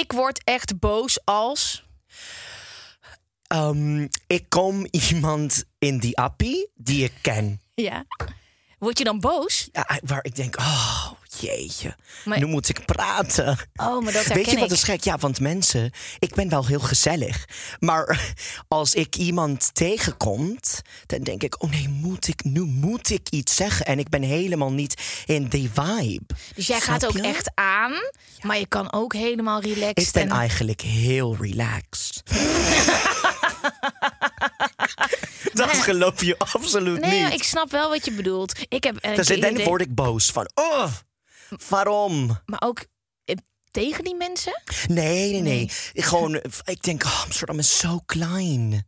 Ik word echt boos als. Ehm, ik kom iemand in die appie die ik ken. Ja. Word je dan boos? Ja, waar ik denk, oh jeetje, Maar- nu moet ik praten. Oh, maar dat Weet je wat ik. is gek? Ja, want mensen, ik ben wel heel gezellig. Maar als ik iemand tegenkomt, dan denk ik, oh nee, moet ik, nu moet ik iets zeggen. En ik ben helemaal niet in die vibe. Dus jij Snap gaat ook je? echt aan, maar je kan ook helemaal relaxed. Ik ben en... eigenlijk heel relaxed. Dat geloof je absoluut Nee, niet. ik snap wel wat je bedoelt. Ik heb dan idee- word ik boos van, oh, waarom? Maar ook eh, tegen die mensen? Nee, nee, nee. Gewoon, ik denk, oh, Amsterdam is zo klein.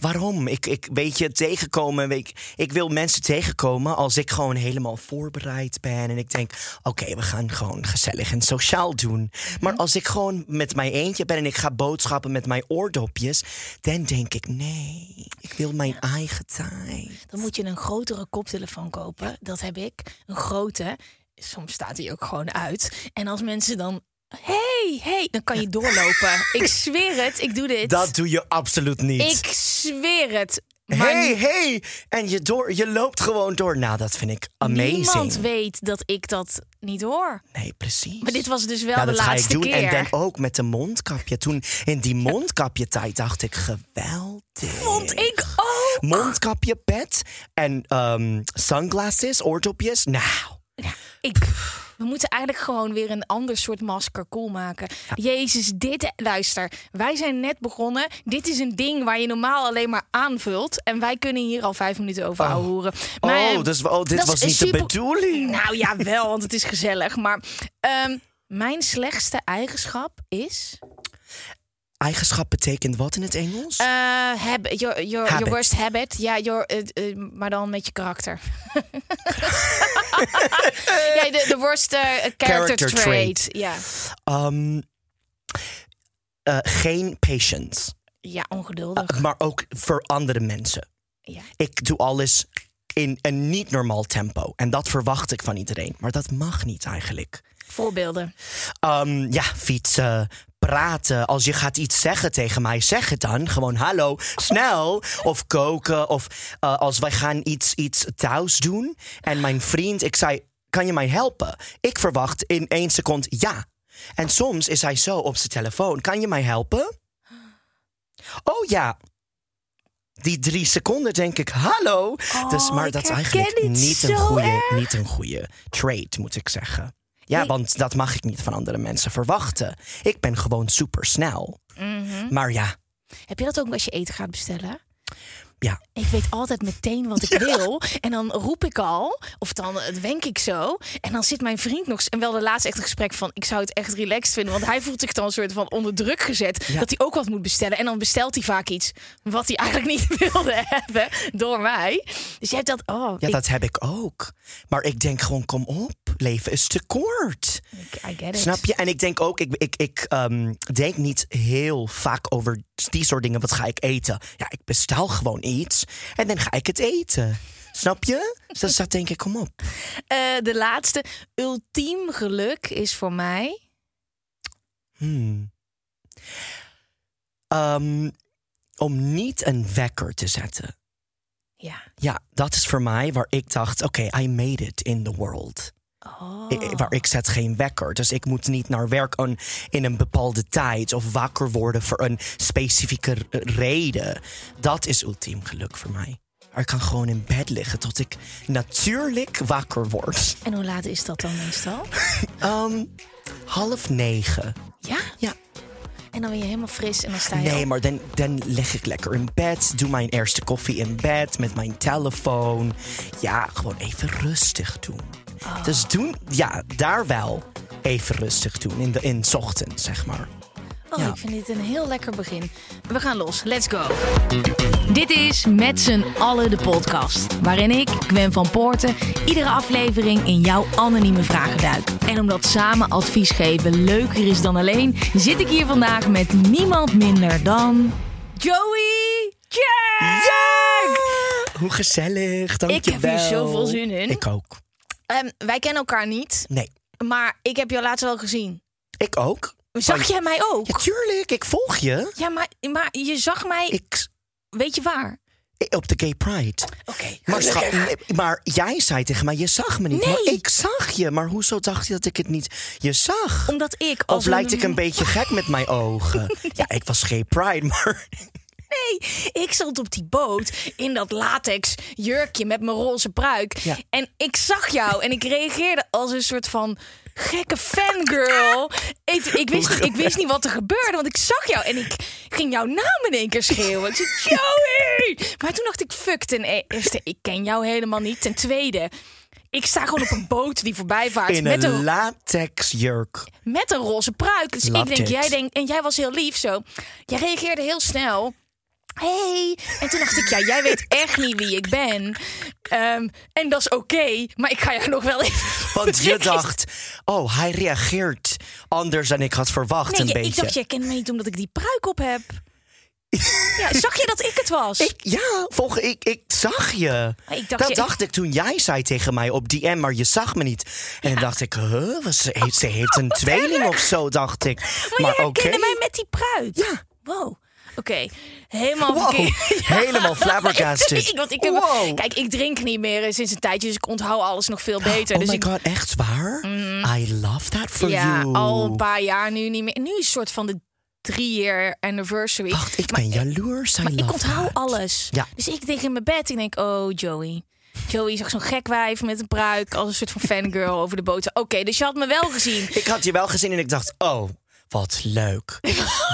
Waarom? Ik, ik weet je, tegenkomen. Ik, ik wil mensen tegenkomen als ik gewoon helemaal voorbereid ben. En ik denk, oké, we gaan gewoon gezellig en sociaal doen. Maar als ik gewoon met mijn eentje ben en ik ga boodschappen met mijn oordopjes, dan denk ik, nee, ik wil mijn eigen tijd. Dan moet je een grotere koptelefoon kopen. Dat heb ik. Een grote. Soms staat die ook gewoon uit. En als mensen dan. Hey, hey, dan kan je doorlopen. ik zweer het, ik doe dit. Dat doe je absoluut niet. Ik zweer het. Maar Hey, hey! En je, door, je loopt gewoon door. Nou, dat vind ik amazing. niemand weet dat ik dat niet hoor. Nee, precies. Maar dit was dus wel nou, de dat ga ik laatste doen. keer. En dan ook met de mondkapje. Toen in die mondkapje tijd dacht ik geweldig. Vond ik ook. Mondkapje, pet en ehm, sunglasses, oordopjes. Nou, ik, we moeten eigenlijk gewoon weer een ander soort masker cool maken. Jezus, dit, luister, wij zijn net begonnen. Dit is een ding waar je normaal alleen maar aanvult. En wij kunnen hier al vijf minuten over Oh. horen. oh, dus, oh, dit was niet de bedoeling. Nou ja, wel, want het is gezellig. Maar ehm, mijn slechtste eigenschap is... Eigenschap betekent wat in het Engels? eh your, your, your Habit. worst habit. Ja, your, eh, eh, maar dan met je karakter. ja, de, de worst character, Character trait. Ja. Ehm, eh, geen patience. ja, ongeduldig. Maar ook voor andere mensen. ja. Ik doe alles in een niet normaal tempo. En dat verwacht ik van iedereen. Maar dat mag niet eigenlijk. Voorbeelden. Ehm, ja, fietsen, praten. Als je gaat iets zeggen tegen mij, zeg het dan. Gewoon hallo, snel. Of koken. Of eh, als wij gaan iets, iets thuis doen. En mijn vriend, ik zei, kan je mij helpen? Ik verwacht in één seconde ja. En soms is hij zo op zijn telefoon. Kan je mij helpen? Oh ja. Die drie seconden denk ik, hallo. dus, maar Oh, ik dat is eigenlijk niet een, goede, niet een goede trait, moet ik zeggen. Ja, Nee. want dat mag ik niet van andere mensen verwachten. Ik ben gewoon super snel. Mhm. Maar ja, Heb je dat ook als je eten gaat bestellen? Ja. Ik weet altijd meteen wat ik wil. En dan roep ik al, of dan eh, wenk ik zo. En dan zit mijn vriend nog... En wel de laatste echt een gesprek van... Ik zou het echt relaxed vinden. Want hij voelt zich dan een soort van onder druk gezet. Ja. Dat hij ook wat moet bestellen. En dan bestelt hij vaak iets wat hij eigenlijk niet wilde hebben. Door mij. Dus je hebt dat... Oh, Ja, ik, dat heb ik ook. Maar ik denk gewoon, kom op. Leven is te kort. I get it. Snap je? En ik denk ook, ik, ik, ik ehm, denk niet heel vaak over die soort dingen. Wat ga ik eten? Ja, ik bestel gewoon iets en dan ga ik het eten. Snap je? Dus dat denk ik, kom op. Eh, de laatste. Ultiem geluk is voor mij... Hmm. Ehm, om niet een wekker te zetten. Ja. Ja, dat is voor mij waar ik dacht, oké, I made it in the world. Oh. I- I- waar ik zet geen wekker. Dus ik moet niet naar werk een- in een bepaalde tijd of wakker worden voor een specifieke reden. Dat is ultiem geluk voor mij. Maar ik kan gewoon in bed liggen tot ik natuurlijk wakker word. En hoe laat is dat dan meestal? Ehm, half negen. Ja? Ja. En dan ben je helemaal fris en dan sta je Nee, op. maar dan, dan lig ik lekker in bed. Doe mijn eerste koffie in bed met mijn telefoon. Ja, gewoon even rustig doen. Oh. Dus doen, ja, daar wel even rustig doen. In de in ochtend, zeg maar. Oh, Ja. ik vind dit een heel lekker begin. We gaan los. Let's go. Dit is Met z'n allen de podcast. Waarin ik, Gwen van Poorten, iedere aflevering in jouw anonieme vragen duik. En omdat samen advies geven leuker is dan alleen... zit ik hier vandaag met niemand minder dan... Joey Jack! Hoe gezellig, dankjewel. Ik heb hier zoveel zin in. Ik ook. Ehm, wij kennen elkaar niet, Nee, maar ik heb jou laatst wel gezien. ik ook. Zag Oh, jij mij ook? Ja, tuurlijk, ik volg je. Ja, maar, maar je zag mij... Ik, Weet je waar? op de Gay Pride. Oké. Maar, schat, maar jij zei tegen mij, je zag me niet. Maar Nee. ik zag je. Maar hoezo dacht je dat ik het niet je zag? Omdat ik als Of lijkt ik een beetje gek met mijn ogen? Ja, ik was geen pride, maar... Nee, ik zat op die boot in dat latex jurkje met mijn roze pruik. Ja. En ik zag jou en ik reageerde als een soort van gekke fangirl. Ik, ik, wist, ik wist niet wat er gebeurde, want ik zag jou en ik ging jouw naam in één keer schreeuwen. Ik zei, Joey! Maar toen dacht ik, fuck, ten eerste, ik ken jou helemaal niet. Ten tweede... Ik sta gewoon op een boot die voorbij vaart In met een een, latex jurk. met een roze pruik. Dus ik denk, it. jij denkt, en jij was heel lief zo. Jij reageerde heel snel. Hey. En toen dacht ik, ja, jij weet echt niet wie ik ben. Ehm, en dat is oké, maar ik ga jou nog wel even. Want je dacht, oh, hij reageert anders dan ik had verwacht Nee, een je- beetje. ik dacht, jij kent me niet omdat ik die pruik op heb. Ja, zag je dat ik het was? Ik, ja, volg, ik, ik zag je. Ik dacht, dat je- dacht ik toen jij zei tegen mij op DM, maar je zag me niet. En dan dacht ik, huh, ze, heeft, ze heeft een tweeling of zo, dacht ik. maar, Maar je oké. herkende mij met die pruik. Ja. Wow. Oké, helemaal Wow, verkeerd. helemaal flabbergasted. Ik, want ik heb, Wow. Kijk, ik drink niet meer eh, sinds een tijdje, dus ik onthoud alles nog veel beter. Oh dus my ik, god, echt waar? I love that for ja, you. al een paar jaar nu niet meer. Nu is het soort van de three-year anniversary. Wacht, ik Maar- ben jaloers. I Maar ik onthoud that. alles. Ja. Dus ik denk in mijn bed, ik denk, oh Joey. Joey zag zo'n gek wijf met een pruik als een soort van fangirl over de boot. Oké, dus je had me wel gezien. Ik had je wel gezien en ik dacht, oh, wat leuk.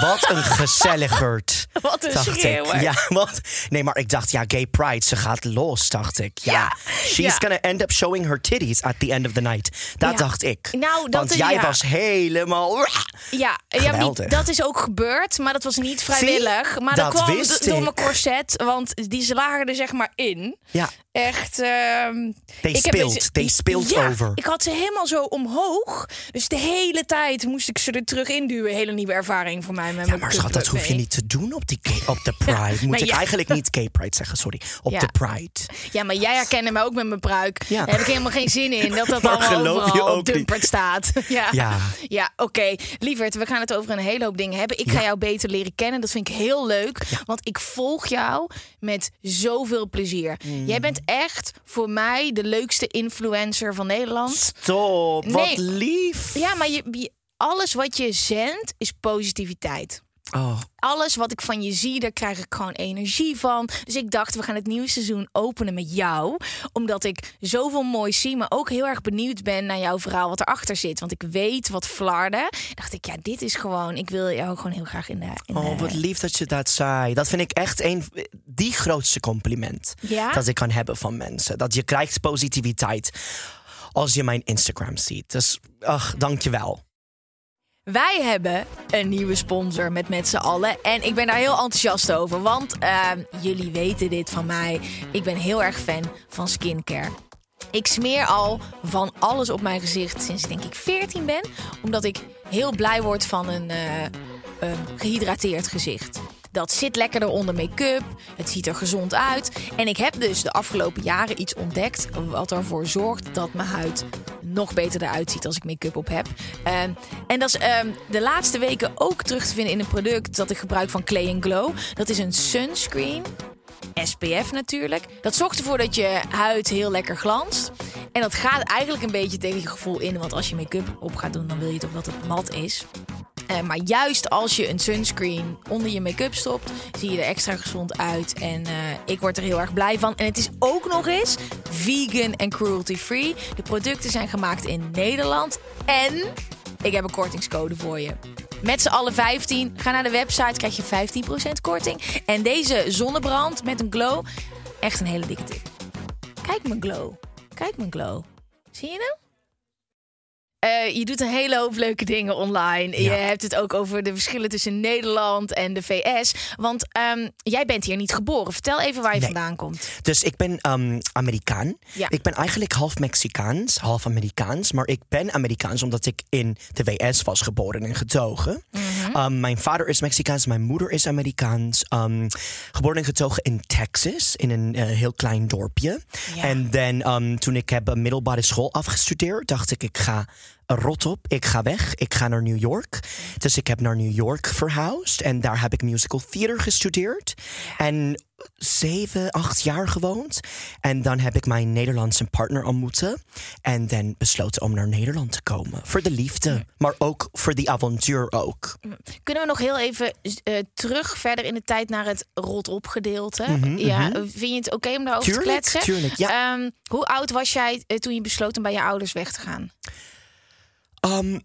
wat een gezelligerd. Wat een dacht schreeuwer. ik. Ja, wat? Nee, maar ik dacht, ja, gay pride, ze gaat los, dacht ik. Ja, Ja, she's ja. gonna end up showing her titties at the end of the night. Dat Ja. dacht ik. Nou, dat Want is- jij was helemaal... Ja, ja die- dat is ook gebeurd, maar dat was niet vrijwillig. maar dat, Dat kwam door mijn corset, want die ze lagen er zeg maar in. Ja, Echt. ehm They ik heb spilled. They spilled ja, over. Ik had ze helemaal zo omhoog. Dus de hele tijd moest ik ze er terug induwen. Hele nieuwe ervaring voor mij met ja maar schat, dat hoef je niet te doen op, die op de pride. Moet ik ja. eigenlijk niet gay pride zeggen, sorry. Op Ja. de pride. Ja, maar jij herkende me ook met mijn pruik. Daar heb ik helemaal geen zin in dat dat allemaal geloof je overal ook staat. ja, Ja. ja oké. Lieverd, we gaan het over een hele hoop dingen hebben. Ik ga jou beter leren kennen. Dat vind ik heel leuk. Want ik volg jou met zoveel plezier. Mm. Jij bent echt voor mij de leukste influencer van Nederland. Stop, wat lief. Ja, maar je, je- alles wat je zendt is positiviteit. Oh, Alles wat ik van je zie, daar krijg ik gewoon energie van. Dus ik dacht, we gaan het nieuwe seizoen openen met jou. Omdat ik zoveel moois zie, maar ook heel erg benieuwd ben naar jouw verhaal wat erachter zit. Want ik weet wat flarden. Dacht ik, ja, dit is gewoon, ik wil jou gewoon heel graag in de. In Oh, de- wat lief dat je dat zei. Dat vind ik echt een, die grootste compliment Ja? dat ik kan hebben van mensen. Dat je krijgt positiviteit als je mijn Instagram ziet. Dus, ach, dankjewel. Wij hebben een nieuwe sponsor met met z'n allen. En ik ben daar heel enthousiast over. Want ehm, jullie weten dit van mij. Ik ben heel erg fan van skincare. Ik smeer al van alles op mijn gezicht sinds denk ik 14 ben. Omdat ik heel blij word van een eh, een gehydrateerd gezicht. Dat zit lekkerder onder make-up. Het ziet er gezond uit. En ik heb dus de afgelopen jaren iets ontdekt. wat ervoor zorgt dat mijn huid nog beter eruit ziet als ik make-up op heb. Ehm, en dat is ehm, de laatste weken ook terug te vinden in een product dat ik gebruik van Clay Glow. Dat is een sunscreen. SPF natuurlijk. Dat zorgt ervoor dat je huid heel lekker glanst. En dat gaat eigenlijk een beetje tegen je gevoel in. Want als je make-up op gaat doen, dan wil je toch dat het mat is. Eh, maar juist als je een sunscreen onder je make-up stopt, zie je er extra gezond uit. En eh, ik word er heel erg blij van. En het is ook nog eens vegan en cruelty-free. De producten zijn gemaakt in Nederland. En ik heb een kortingscode voor je. Met z'n allen 15. Ga naar de website, krijg je 15% korting. En deze zonnebrand met een glow, echt een hele dikke tip. Kijk mijn glow. Kijk mijn glow. Zie je hem? Eh, je doet een hele hoop leuke dingen online. Je hebt het ook over de verschillen tussen Nederland en de VS. Want ehm, jij bent hier niet geboren. Vertel even waar je Nee. vandaan komt. Dus ik ben ehm, Amerikaan. Ja. Ik ben eigenlijk half Mexicaans, half Amerikaans. Maar ik ben Amerikaans omdat ik in de VS was geboren en getogen. Mhm. Ehm, mijn vader is Mexicaans, mijn moeder is Amerikaans. Ehm, geboren en getogen in Texas, in een eh, heel klein dorpje. En dan ehm, toen ik heb middelbare school afgestudeerd, dacht ik, ik ga rot op, ik ga weg, ik ga naar New York. Dus ik heb naar New York verhuisd en daar heb ik musical theater gestudeerd. En zeven, acht jaar gewoond. En dan heb ik mijn Nederlandse partner ontmoeten. En dan besloten om naar Nederland te komen. Voor de liefde, maar ook voor die avontuur ook. Kunnen we nog heel even eh, terug verder in de tijd naar het rot-op gedeelte? Mhm, ja, vind je het oké om daarover Tuurlijk, te kletsen? tuurlijk, ja. Ehm, hoe oud was jij eh, toen je besloot om bij je ouders weg te gaan? Ehm,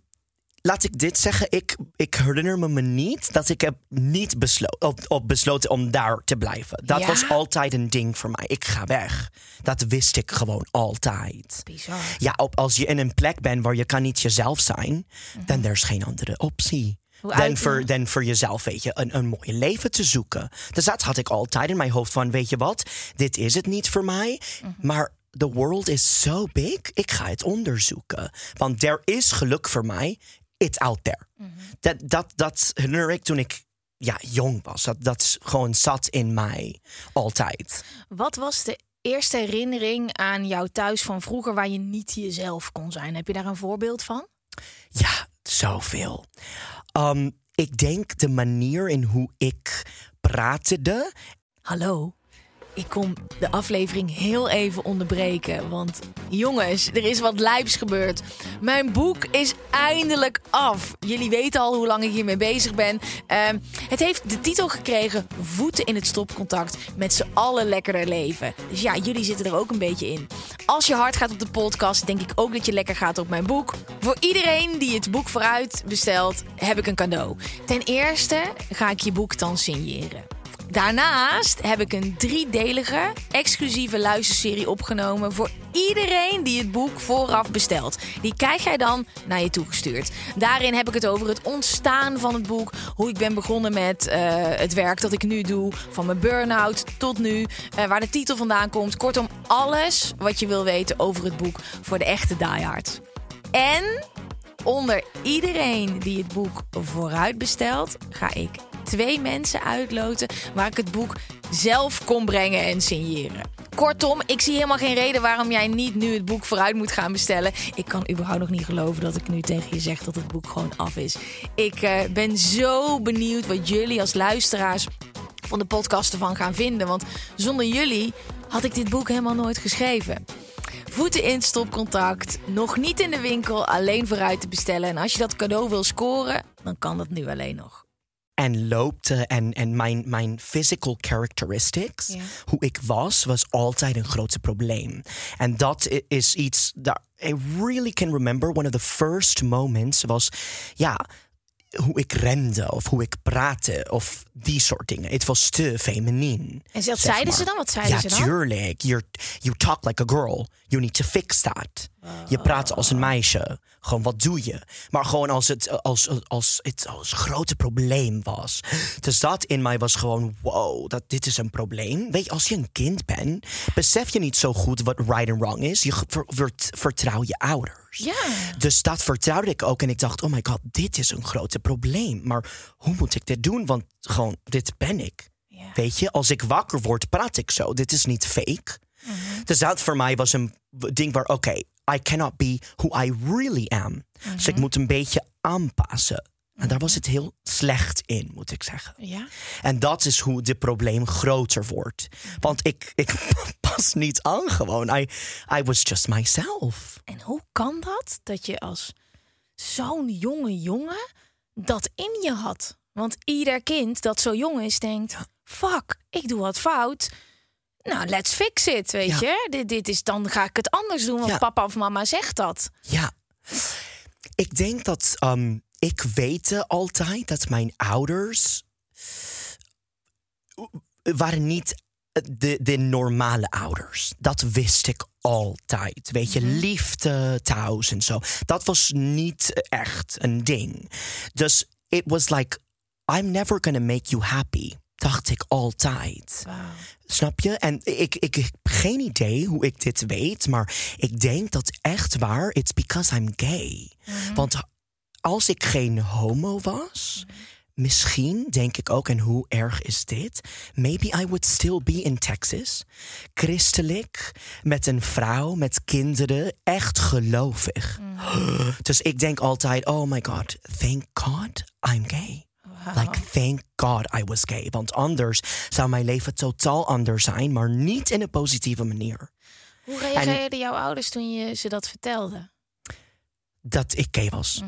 laat ik dit zeggen. Ik, ik herinner me, me niet dat ik heb niet beslo op, op besloten om daar te blijven. Dat Ja? was altijd een ding voor mij. Ik ga weg. Dat wist ik gewoon altijd. Bizar. Ja, op, als je in een plek bent waar je kan niet jezelf zijn, dan er is geen andere optie. Dan voor, dan voor jezelf, weet je, een, een mooi leven te zoeken. Dus dat had ik altijd in mijn hoofd van, weet je wat, dit is het niet voor mij. Maar the world is so big, ik ga het onderzoeken. Want er is geluk voor mij, it's out there. Dat, dat, dat herinner ik toen ik ja, jong was. Dat, dat gewoon zat in mij, altijd. Wat was de eerste herinnering aan jouw thuis van vroeger waar je niet jezelf kon zijn? Heb je daar een voorbeeld van? Ja, zoveel. Um, ik denk de manier in hoe ik praatte. Hallo, ik kom de aflevering heel even onderbreken. Want jongens, er is wat lijps gebeurd. Mijn boek is eindelijk af. Jullie weten al hoe lang ik hiermee bezig ben. Ehm, het heeft de titel gekregen Voeten in het stopcontact. Met z'n allen lekkerder leven. Dus ja, jullie zitten er ook een beetje in. Als je hard gaat op de podcast, denk ik ook dat je lekker gaat op mijn boek. Voor iedereen die het boek vooruit bestelt, heb ik een cadeau. Ten eerste ga ik je boek dan signeren. Daarnaast heb ik een driedelige exclusieve luisterserie opgenomen voor iedereen die het boek vooraf bestelt. Die krijg jij dan naar je toegestuurd. Daarin heb ik het over het ontstaan van het boek, hoe ik ben begonnen met eh, het werk dat ik nu doe, van mijn burn-out tot nu, eh, waar de titel vandaan komt. Kortom, alles wat je wil weten over het boek voor de echte diehards. En onder iedereen die het boek vooruit bestelt, ga ik twee mensen uitloten waar ik het boek zelf kon brengen en signeren. Kortom, ik zie helemaal geen reden waarom jij niet nu het boek vooruit moet gaan bestellen. Ik kan überhaupt nog niet geloven dat ik nu tegen je zeg dat het boek gewoon af is. Ik eh, ben zo benieuwd wat jullie als luisteraars van de podcast ervan gaan vinden. Want zonder jullie had ik dit boek helemaal nooit geschreven. Voeten in stopcontact, nog niet in de winkel, alleen vooruit te bestellen. En als je dat cadeau wil scoren, dan kan dat nu alleen nog. En loopte en, en mijn, mijn physical characteristics, Ja. hoe ik was, was altijd een groot probleem. En dat is iets dat I really can remember. One of the first moments was, ja, hoe ik rende of hoe ik praatte of die soort dingen. Het was te feminien. En zeg zeiden ze dan? Wat zeiden ja, ze dan? tuurlijk. You're, you talk like a girl. You need to fix that. Je praat als een meisje. Gewoon, wat doe je? Maar gewoon als het als, als, als het als grote probleem was. Dus dat in mij was gewoon, wow, dat, dit is een probleem. Weet je, als je een kind bent, besef je niet zo goed wat right and wrong is. Je ver- ver- vertrouw je Ja. Dus dat vertrouwde ik ook. En ik dacht, oh my god, dit is een grote probleem. Maar hoe moet ik dit doen? Want gewoon, dit ben ik. Ja. Weet je, als ik wakker word, praat ik zo. Dit is niet fake. Dus dat voor mij was een ding waar, oké, I cannot be who I really am. Dus ik moet een beetje aanpassen. En daar was het heel slecht in, moet ik zeggen. Ja. En dat is hoe dit probleem groter wordt. Want ik, ik pas niet aan gewoon. I, I was just myself. En hoe kan dat? Dat je als zo'n jonge jongen dat in je had. Want ieder kind dat zo jong is denkt... Fuck, ik doe wat fout. Nou, let's fix it, weet Ja. je. Dit, dit is, dan ga ik het anders doen, want Ja. papa of mama zegt dat. Ja. Ik denk dat, um, ik weet altijd dat mijn ouders waren niet de, de normale ouders. Dat wist ik altijd. Weet je, liefde thuis en zo. Dat was niet echt een ding. Dus it was like, I'm never gonna make you happy. Dacht ik altijd. Snap je? En ik, ik heb geen idee hoe ik dit weet, maar ik denk dat echt waar, it's because I'm gay. Want als ik geen homo was, misschien denk ik ook, en hoe erg is dit? Maybe I would still be in Texas. Christelijk, met een vrouw, met kinderen, echt gelovig. Dus ik denk altijd, oh my god, thank God I'm gay. Like, thank God I was gay. Want anders zou mijn leven totaal anders zijn, maar niet in een positieve manier. Hoe reageerden jouw ouders toen je ze dat vertelde? Dat ik gay was.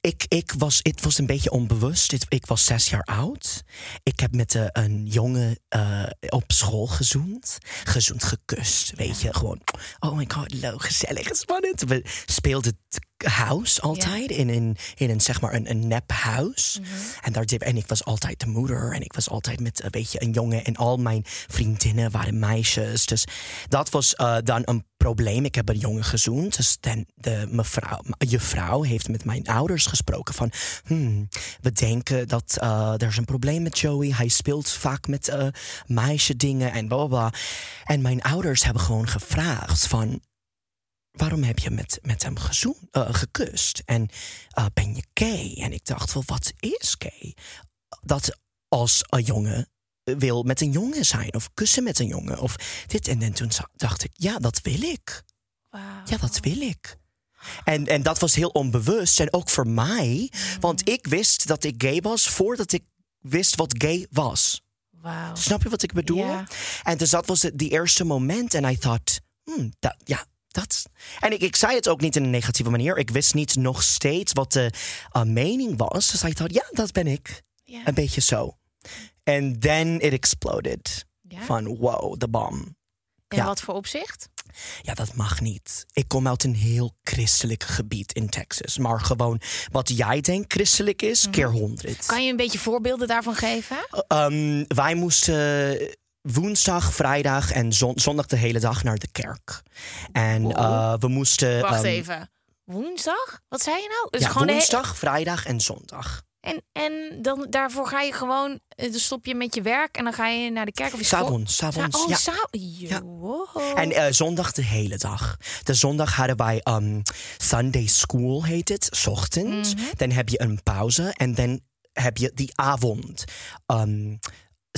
Ik, ik was, het was een beetje onbewust. Ik, was zes jaar oud. Ik heb met eh, een jongen eh, op school gezoend. Gezoend, gekust, weet je. Gewoon, oh my god, leuk, gezellig, spannend. We speelden house altijd. In, een, in een, zeg maar, een, een nep huis. en, daar, did- en ik was altijd de moeder. En ik was altijd met een beetje een jongen. En al mijn vriendinnen waren meisjes. Dus dat was eh, dan een probleem. Ik heb een jongen gezoend. Dus dan de mevrouw, juffrouw heeft met mijn ouders gesproken van... Hmm, we denken dat eh, er is een probleem met Joey. Hij speelt vaak met eh meisje dingen en bla bla bla. En mijn ouders hebben gewoon gevraagd van... Waarom heb je met, met hem gezoen, eh, gekust? En eh, ben je gay? En ik dacht wel, wat is gay? Dat als een jongen wil met een jongen zijn of kussen met een jongen of dit. En, en toen dacht ik, ja, dat wil ik. Ja, dat wil ik. En, en dat was heel onbewust. En ook voor mij. Want ik wist dat ik gay was voordat ik wist wat gay was. Snap je wat ik bedoel? En dus dat was het die eerste moment. En I thought, hmm, dat, ja, dat. En ik, ik zei het ook niet in een negatieve manier. Ik wist niet nog steeds wat de uh, mening was. Dus I thought, ja, dat ben ik. Een beetje zo. And then it exploded. Van wow, de bom. In ja. wat voor opzicht? Ja, dat mag niet. Ik kom uit een heel christelijk gebied in Texas. Maar gewoon wat jij denkt christelijk is, keer honderd. Mhm. Kan je een beetje voorbeelden daarvan geven? Ehm, wij moesten woensdag, vrijdag en zon- zondag de hele dag naar de kerk. En eh, we moesten. Wacht ehm, even. Woensdag? Wat zei je nou? Dus Ja, gewoon woensdag, vrijdag en zondag. En, en dan, daarvoor ga je gewoon, eh, dan stop je met je werk en dan ga je naar de kerk of je? S'avonds, s'avonds, Sa- oh, ja. wow. En eh, zondag de hele dag. De zondag hadden wij ehm, Sunday School, heet het, 's ochtends. Mhm. Dan heb je een pauze en dan heb je die avond. ehm,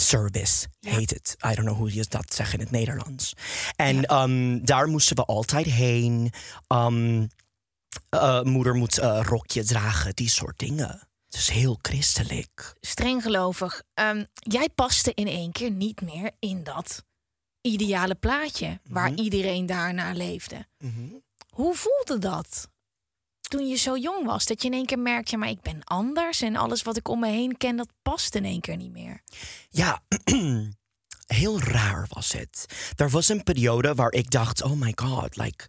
Service heet het. I don't know hoe je dat zegt in het Nederlands. En ehm, daar moesten we altijd heen. Ehm, eh, moeder moet eh, rokje dragen, die soort dingen. Het is heel christelijk. Streng gelovig. Ehm, jij paste in één keer niet meer in dat ideale plaatje waar Mhm. iedereen daarnaar leefde. Hoe voelde dat? Toen je zo jong was, dat je in één keer merkt, ja, maar ik ben anders en alles wat ik om me heen ken, dat past in één keer niet meer. Ja, heel raar was het. Er was een periode waar ik dacht: oh my god, like,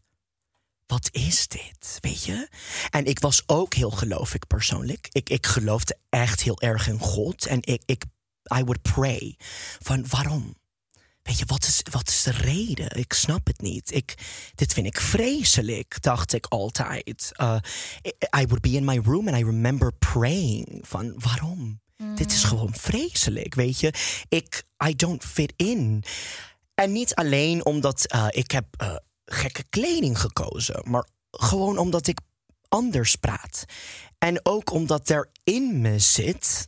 wat is dit? Weet je? En ik was ook heel gelovig persoonlijk. Ik, ik geloofde echt heel erg in God. En ik, ik I would pray. Van waarom? Weet je, wat is, wat is de reden? Ik snap het niet. Ik, dit vind ik vreselijk, dacht ik altijd. Uh, I, would be in my room and I remember praying. Van waarom? Dit is gewoon vreselijk, weet je. Ik, I don't fit in. En niet alleen omdat uh, ik heb uh, gekke kleding gekozen, maar gewoon omdat ik anders praat. En ook omdat er in me zit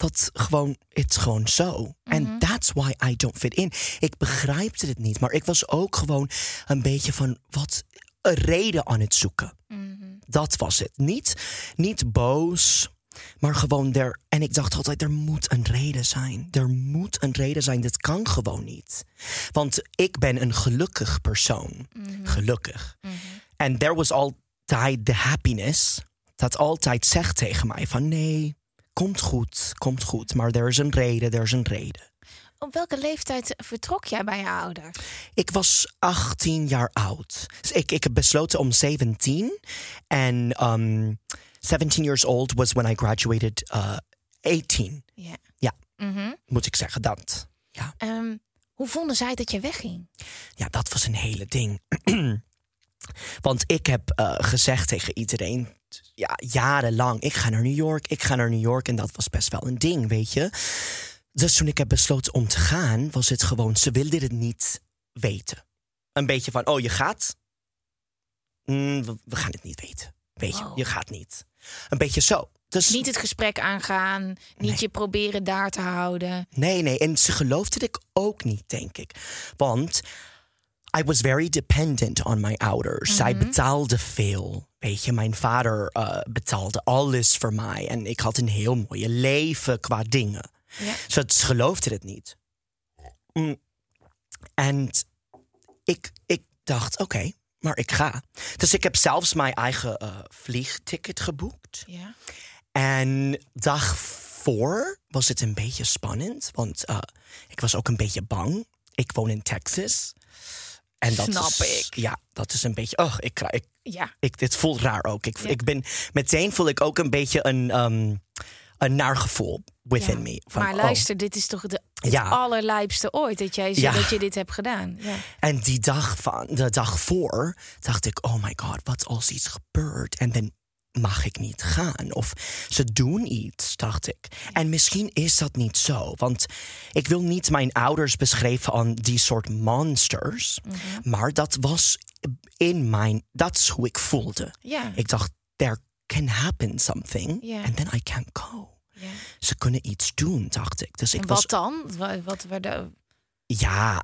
dat gewoon, it's gewoon zo. En that's why I don't fit in. Ik begrijpte het niet, maar ik was ook gewoon een beetje van wat een reden aan het zoeken. Dat was het. Niet, niet boos, maar gewoon er. En ik dacht altijd, er moet een reden zijn. Er moet een reden zijn. Dit kan gewoon niet. Want ik ben een gelukkig persoon. Gelukkig. En there was altijd de happiness. Dat altijd zegt tegen mij van nee, komt goed, komt goed. Maar er is een reden, er is een reden. Op welke leeftijd vertrok jij bij je ouders? Ik was 18 jaar oud. Dus ik, ik heb besloten om 17. En ehm, 17 years old was when I graduated uh, 18. Ja. Ja. Mhm. Moet ik zeggen, dat. Ja, Ehm, hoe vonden zij dat je wegging? ja dat was een hele ding. Want ik heb eh, gezegd tegen iedereen, ja, jarenlang, ik ga naar New York, ik ga naar New York. En dat was best wel een ding, weet je. Dus toen ik heb besloten om te gaan, was het gewoon, ze wilden het niet weten. Een beetje van, oh, je gaat? Mm, we, we gaan het niet weten. Weet je, Wow. je gaat niet. Een beetje zo. Dus, Niet het gesprek aangaan, niet Nee. je proberen daar te houden. Nee, nee. En ze geloofde ik ook niet, denk ik. Want I was very dependent on my ouders. Zij betaalden veel. Weet je, mijn vader eh, betaalde alles voor mij. En ik had een heel mooie leven qua dingen. Ja. Ze ze geloofde het niet. Mm. En ik, ik dacht, oké, maar ik ga. Dus ik heb zelfs mijn eigen eh, vliegticket geboekt. Ja. En dag voor was het een beetje spannend, want eh, ik was ook een beetje bang. Ik woon in Texas. En dat Snap is, ik. Ja, dat is een beetje. Oh, ik, krijg- ik, Ja. ik, dit voelt raar ook. Ik, Ja. ik ben, meteen voel ik ook een beetje een, ehm, een naar gevoel within Ja. me. Van, maar oh. luister, dit is toch de, Ja. allerlijpste ooit dat jij zegt dat je dit hebt gedaan. Ja. En die dag van de dag voor dacht ik, oh my god, wat als iets gebeurt en dan mag ik niet gaan of ze doen iets, dacht ik. En misschien is dat niet zo, want ik wil niet mijn ouders beschrijven aan die soort monsters, maar dat was in mijn, dat is hoe ik voelde. Ik dacht, there can happen something and then I can't go. Ze kunnen iets doen, dacht ik. Dus ik En was wat dan? Wat, wat ja,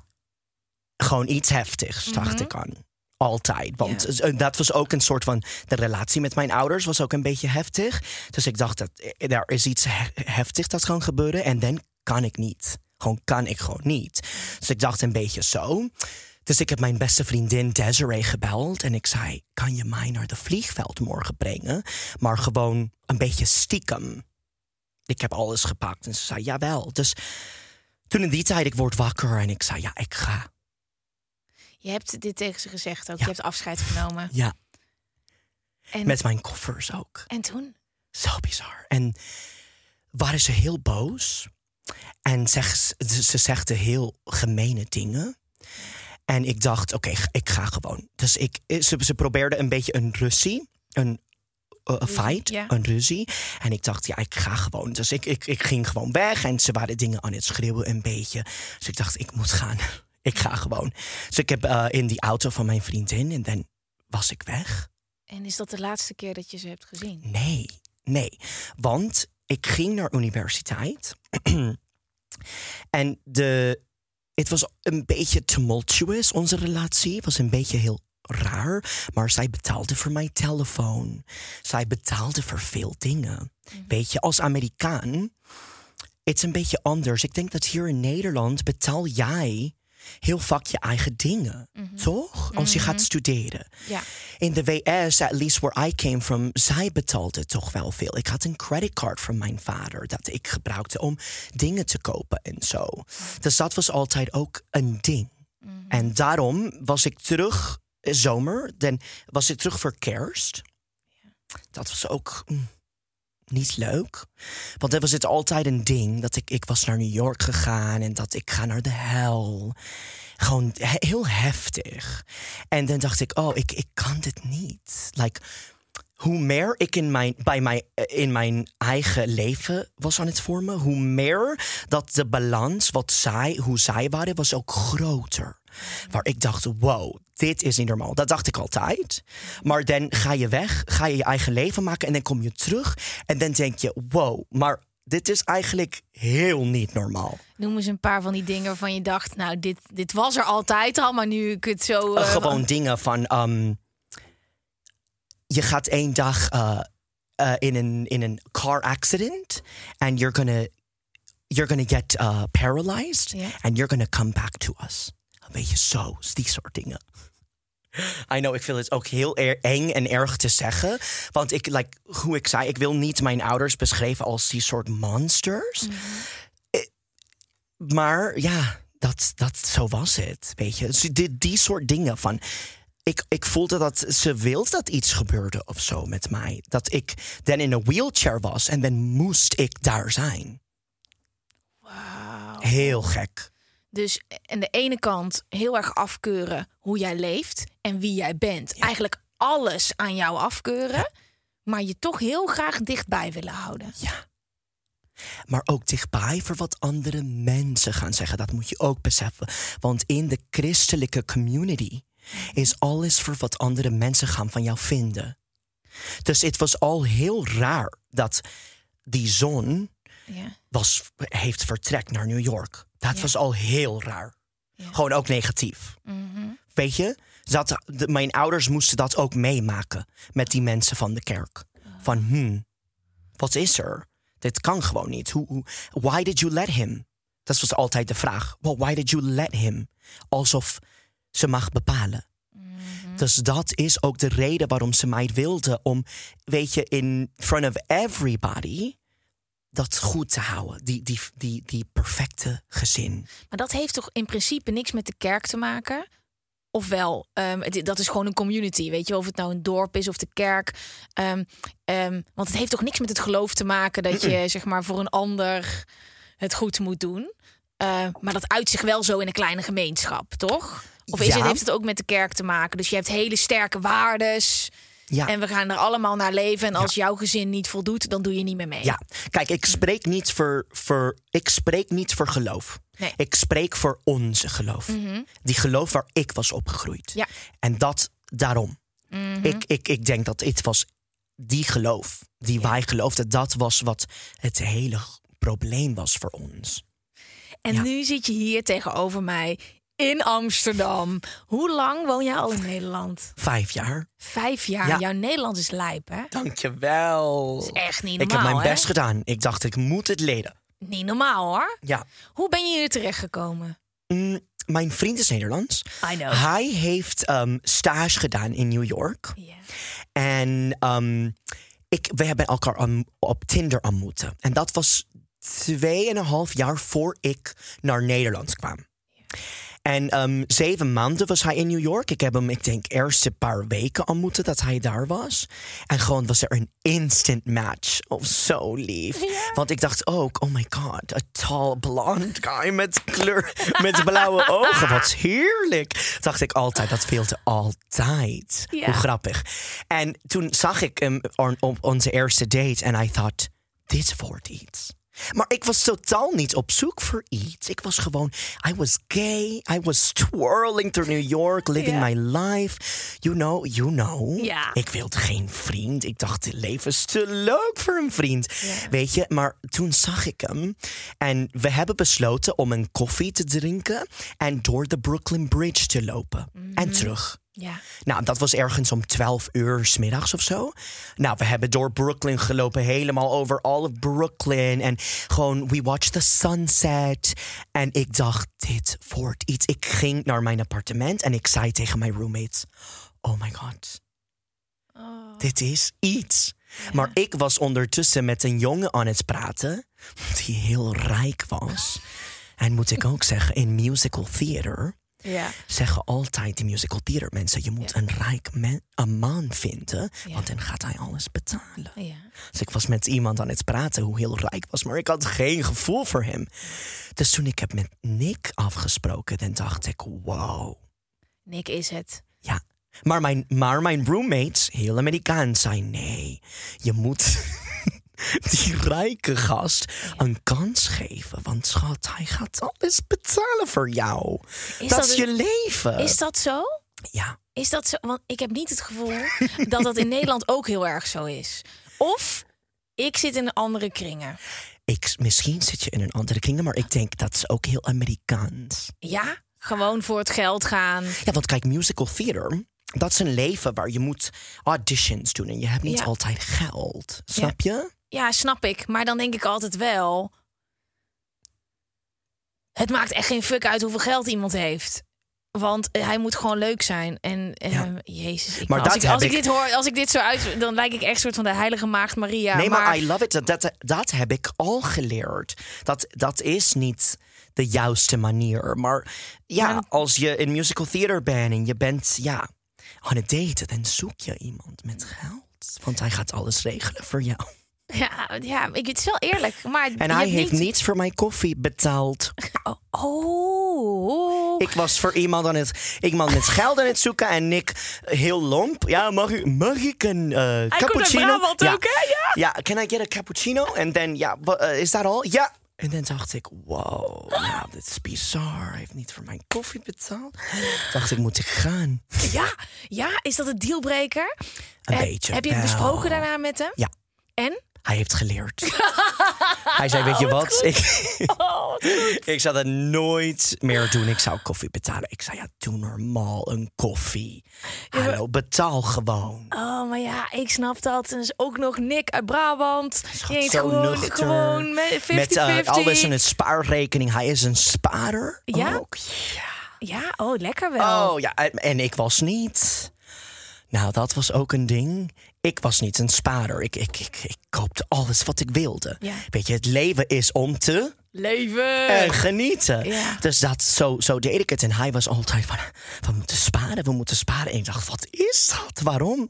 gewoon iets heftigs, dacht Mhm. ik aan. Altijd. Want Ja. eh, dat was ook een soort van. De relatie met mijn ouders was ook een beetje heftig. Dus ik dacht dat eh, er is iets he- heftigs dat kan gebeuren. En dan kan ik niet. Gewoon kan ik gewoon niet. Dus ik dacht een beetje zo. Dus ik heb mijn beste vriendin Desiree gebeld. En ik zei: Kan je mij naar de vliegveld morgen brengen? Maar gewoon een beetje stiekem. Ik heb alles gepakt. En ze zei: Jawel. Dus toen in die tijd, ik word wakker en ik zei: Ja, ik ga. Je hebt dit tegen ze gezegd ook. Ja. Je hebt afscheid genomen. Ja, En, met mijn koffers ook. en toen? Zo bizar. En waren ze heel boos. En zeg, ze, ze zegde heel gemene dingen. En ik dacht, oké, ik ga gewoon. Dus ik, ze, ze probeerde een beetje een ruzie. Een eh, een fight, ja. een ruzie. En ik dacht, ja, ik ga gewoon. Dus ik, ik, ik ging gewoon weg. En ze waren dingen aan het schreeuwen een beetje. Dus ik dacht, ik moet gaan. Ik ga gewoon. Dus ik heb eh, in die auto van mijn vriendin. En dan was ik weg. En is dat de laatste keer dat je ze hebt gezien? Nee, nee. Want ik ging naar universiteit. en de, het was een beetje tumultuous, onze relatie. Het was een beetje heel raar. Maar zij betaalde voor mijn telefoon. Zij betaalde voor veel dingen. Weet je, als Amerikaan, het is een beetje anders. Ik denk dat hier in Nederland betaal jij heel vaak je eigen dingen. Toch? Als je gaat studeren. Ja. In de VS, at least where I came from, zij betaalde toch wel veel. Ik had een creditcard van mijn vader dat ik gebruikte om dingen te kopen en zo. Dus dat was altijd ook een ding. En daarom was ik terug eh, zomer, dan was ik terug voor kerst. Dat was ook mm, niet leuk. Want dan was het altijd een ding dat ik, ik was naar New York gegaan en dat ik ga naar de hel. Gewoon he- heel heftig. En dan dacht ik, oh, ik, ik kan dit niet. Like, hoe meer ik in mijn, bij mijn, eh, in mijn eigen leven was aan het vormen, hoe meer dat de balans, wat zij, hoe zij waren, was ook groter. Waar ik dacht, wow, dit is niet normaal. Dat dacht ik altijd. Maar dan ga je weg, ga je je eigen leven maken en dan kom je terug. En dan denk je, wow, maar dit is eigenlijk heel niet normaal. Noem eens een paar van die dingen waarvan je dacht... nou, dit, dit was er altijd al, maar nu ik het zo... Uh, eh, gewoon dingen van. ehm, je gaat één dag uh, uh, in, een, in een car accident. En you're gonna, you're gonna get uh, paralyzed. Ja. And you're gonna come back to us. Een beetje zo, die soort dingen. I know, ik vind het ook heel er- eng en erg te zeggen. Want ik, like, hoe ik zei, ik wil niet mijn ouders beschrijven als die soort monsters. Eh, Maar ja, dat, dat, zo was het, weet je. Dus die, die soort dingen van... ik, ik voelde dat ze wilde dat iets gebeurde of zo met mij. Dat ik dan in een wheelchair was en dan moest ik daar zijn. Wauw. Heel gek. Dus aan de ene kant heel erg afkeuren hoe jij leeft en wie jij bent. Eigenlijk alles aan jou afkeuren, maar je toch heel graag dichtbij willen houden. Ja. Maar ook dichtbij voor wat andere mensen gaan zeggen. Dat moet je ook beseffen. Want in de christelijke community is alles voor wat andere mensen gaan van jou vinden. Dus het was al heel raar dat die zoon. Was, heeft vertrekt naar New York. Dat was al heel raar. Gewoon ook negatief. Weet je? Dat, de- mijn ouders moesten dat ook meemaken met die mensen van de kerk. Van, hmm, wat is er? Dit kan gewoon niet. Hoe, hoe, why did you let him? Dat was altijd de vraag. Well, why did you let him? Alsof ze mag bepalen. Dus dat is ook de reden waarom ze mij wilde om, weet je, in front of everybody dat goed te houden. Die, die, die, die perfecte gezin. Maar dat heeft toch in principe niks met de kerk te maken? Ofwel, ehm, het, dat is gewoon een community, weet je, of het nou een dorp is of de kerk. Ehm, ehm, want het heeft toch niks met het geloof te maken dat je, zeg maar, voor een ander het goed moet doen. Maar dat uit zich wel zo in een kleine gemeenschap, toch? Of is Ja. het, heeft het ook met de kerk te maken? Dus je hebt hele sterke waardes Ja. en we gaan er allemaal naar leven. En als jouw gezin niet voldoet, dan doe je niet meer mee. Ja, kijk, ik spreek niet voor, voor, ik spreek niet voor geloof. Nee. Ik spreek voor onze geloof. Die geloof waar ik was opgegroeid. Ja. En dat daarom. ik, ik, ik denk dat het was die geloof, die wij geloofden, dat was wat het hele probleem was voor ons. En Ja. nu zit je hier tegenover mij in Amsterdam. Hoe lang woon jij al in Nederland? Vijf jaar. Vijf jaar. Ja. Jouw Nederlands is lijp, hè? Dankjewel. is echt niet Ik heb normaal, mijn hè? best gedaan. Ik dacht, ik moet het leren. Niet normaal, hoor. Ja. Hoe ben je hier terechtgekomen? Mm, mijn vriend is Nederlands. I know. Hij heeft ehm, stage gedaan in New York. Ja. En ehm, ik, we hebben elkaar op Tinder ontmoeten. En dat was tweeënhalf jaar voor ik naar Nederland kwam. En ehm, zeven maanden was hij in New York. Ik heb hem, ik denk, eerste paar weken ontmoeten dat hij daar was. En gewoon was er een instant match. Oh, zo lief. Want ik dacht ook, oh my god, a tall blonde guy met kleur, met blauwe ogen. Wat heerlijk. Dacht ik altijd, dat speelde altijd. Ja. Hoe grappig. En toen zag ik hem on- op onze eerste date en I thought, dit wordt iets. Maar ik was totaal niet op zoek voor iets. Ik was gewoon, I was gay. I was twirling through New York, living my life. You know, you know. Ja. Ik wilde geen vriend. Ik dacht, het leven is te leuk voor een vriend. Weet je, maar toen zag ik hem. En we hebben besloten om een koffie te drinken. En door de Brooklyn Bridge te lopen. En terug. Ja. Nou, dat was ergens om 12 uur 's middags of zo. Nou, we hebben door Brooklyn gelopen, helemaal over all of Brooklyn. En gewoon, we watched the sunset. En ik dacht, dit wordt iets. Ik ging naar mijn appartement en ik zei tegen mijn roommates: Oh my god, dit is iets. Maar ik was ondertussen met een jongen aan het praten, die heel rijk was. En moet ik ook zeggen, in musical theater Ja. zeggen altijd die musical theater mensen... je moet een rijk men- een man vinden, Ja. want dan gaat hij alles betalen. Ja. Dus ik was met iemand aan het praten hoe heel rijk was... maar ik had geen gevoel voor hem. Dus toen ik heb met Nick afgesproken, dan dacht ik... wow, Nick is het. ja. Maar mijn, maar mijn roommates, heel Amerikaans, zei... nee, je moet die rijke gast een kans geven. Want schat, hij gaat alles betalen voor jou. Is dat dat is je leven. Is dat zo? Ja. Is dat zo? Want ik heb niet het gevoel dat dat in Nederland ook heel erg zo is. Of ik zit in andere kringen. Ik, misschien zit je in een andere kring, maar ik denk dat is ook heel Amerikaans. Ja, gewoon voor het geld gaan. Ja, want kijk, musical theater, dat is een leven waar je moet auditions doen en je hebt niet Ja. altijd geld. Snap je? Ja, snap ik. Maar dan denk ik altijd wel. Het maakt echt geen fuck uit hoeveel geld iemand heeft. Want eh, hij moet gewoon leuk zijn. En eh. Jezus, ik, Maar als, ik, als ik ik- dit hoor, als ik dit zo uit, dan lijk ik echt een soort van de heilige maagd Maria. nee, maar, I love it. Dat, dat, dat heb ik al geleerd. Dat, dat is niet de juiste manier. Maar ja, Maar- als je in musical theater bent en je bent, ja, on a date, dan zoek je iemand met geld. Want hij gaat alles regelen voor jou. Ja, ja ik, het is wel eerlijk. Maar En hij heeft niet... niets voor mijn koffie betaald. Oh. Ik was voor iemand, aan het, iemand met geld aan het zoeken en Nick heel lomp. Ja, mag, ik- mag ik een eh, uit cappuccino? Ja. ook, hè? Ja. Ja, can I get a cappuccino? En dan, ja, eh, is dat al? Ja. En dan dacht ik, wow, nou, dit is bizar. Hij heeft niet voor mijn koffie betaald. dacht ik, moet ik gaan? Ja, ja, is dat een dealbreaker? Een Eh, beetje Heb je het besproken daarna met hem? Ja, En? Hij heeft geleerd. hij zei, weet je wat? Ik, Oh, ik zou dat nooit meer doen. Ik zou koffie betalen. Ik zei, ja, doe normaal een koffie. Hallo, betaal gewoon. Oh, maar ja, ik snap dat. En is ook nog Nick uit Brabant. Schat, zo gewoon, nuchter. gewoon met 50-50. Met eh, alles in het spaarrekening. Hij is een spaarder. Ja? Ook. Ja. Ja, oh, lekker wel. Oh ja, en ik was niet. Nou, dat was ook een ding. Ik was niet een spaarder. Ik, ik, ik, ik koopte alles wat ik wilde. Ja. Weet je, het leven is om te Leven. en genieten. Ja. Dus dat, zo, zo deed ik het. En hij was altijd van, we moeten sparen, we moeten sparen. En ik dacht, wat is dat? Waarom?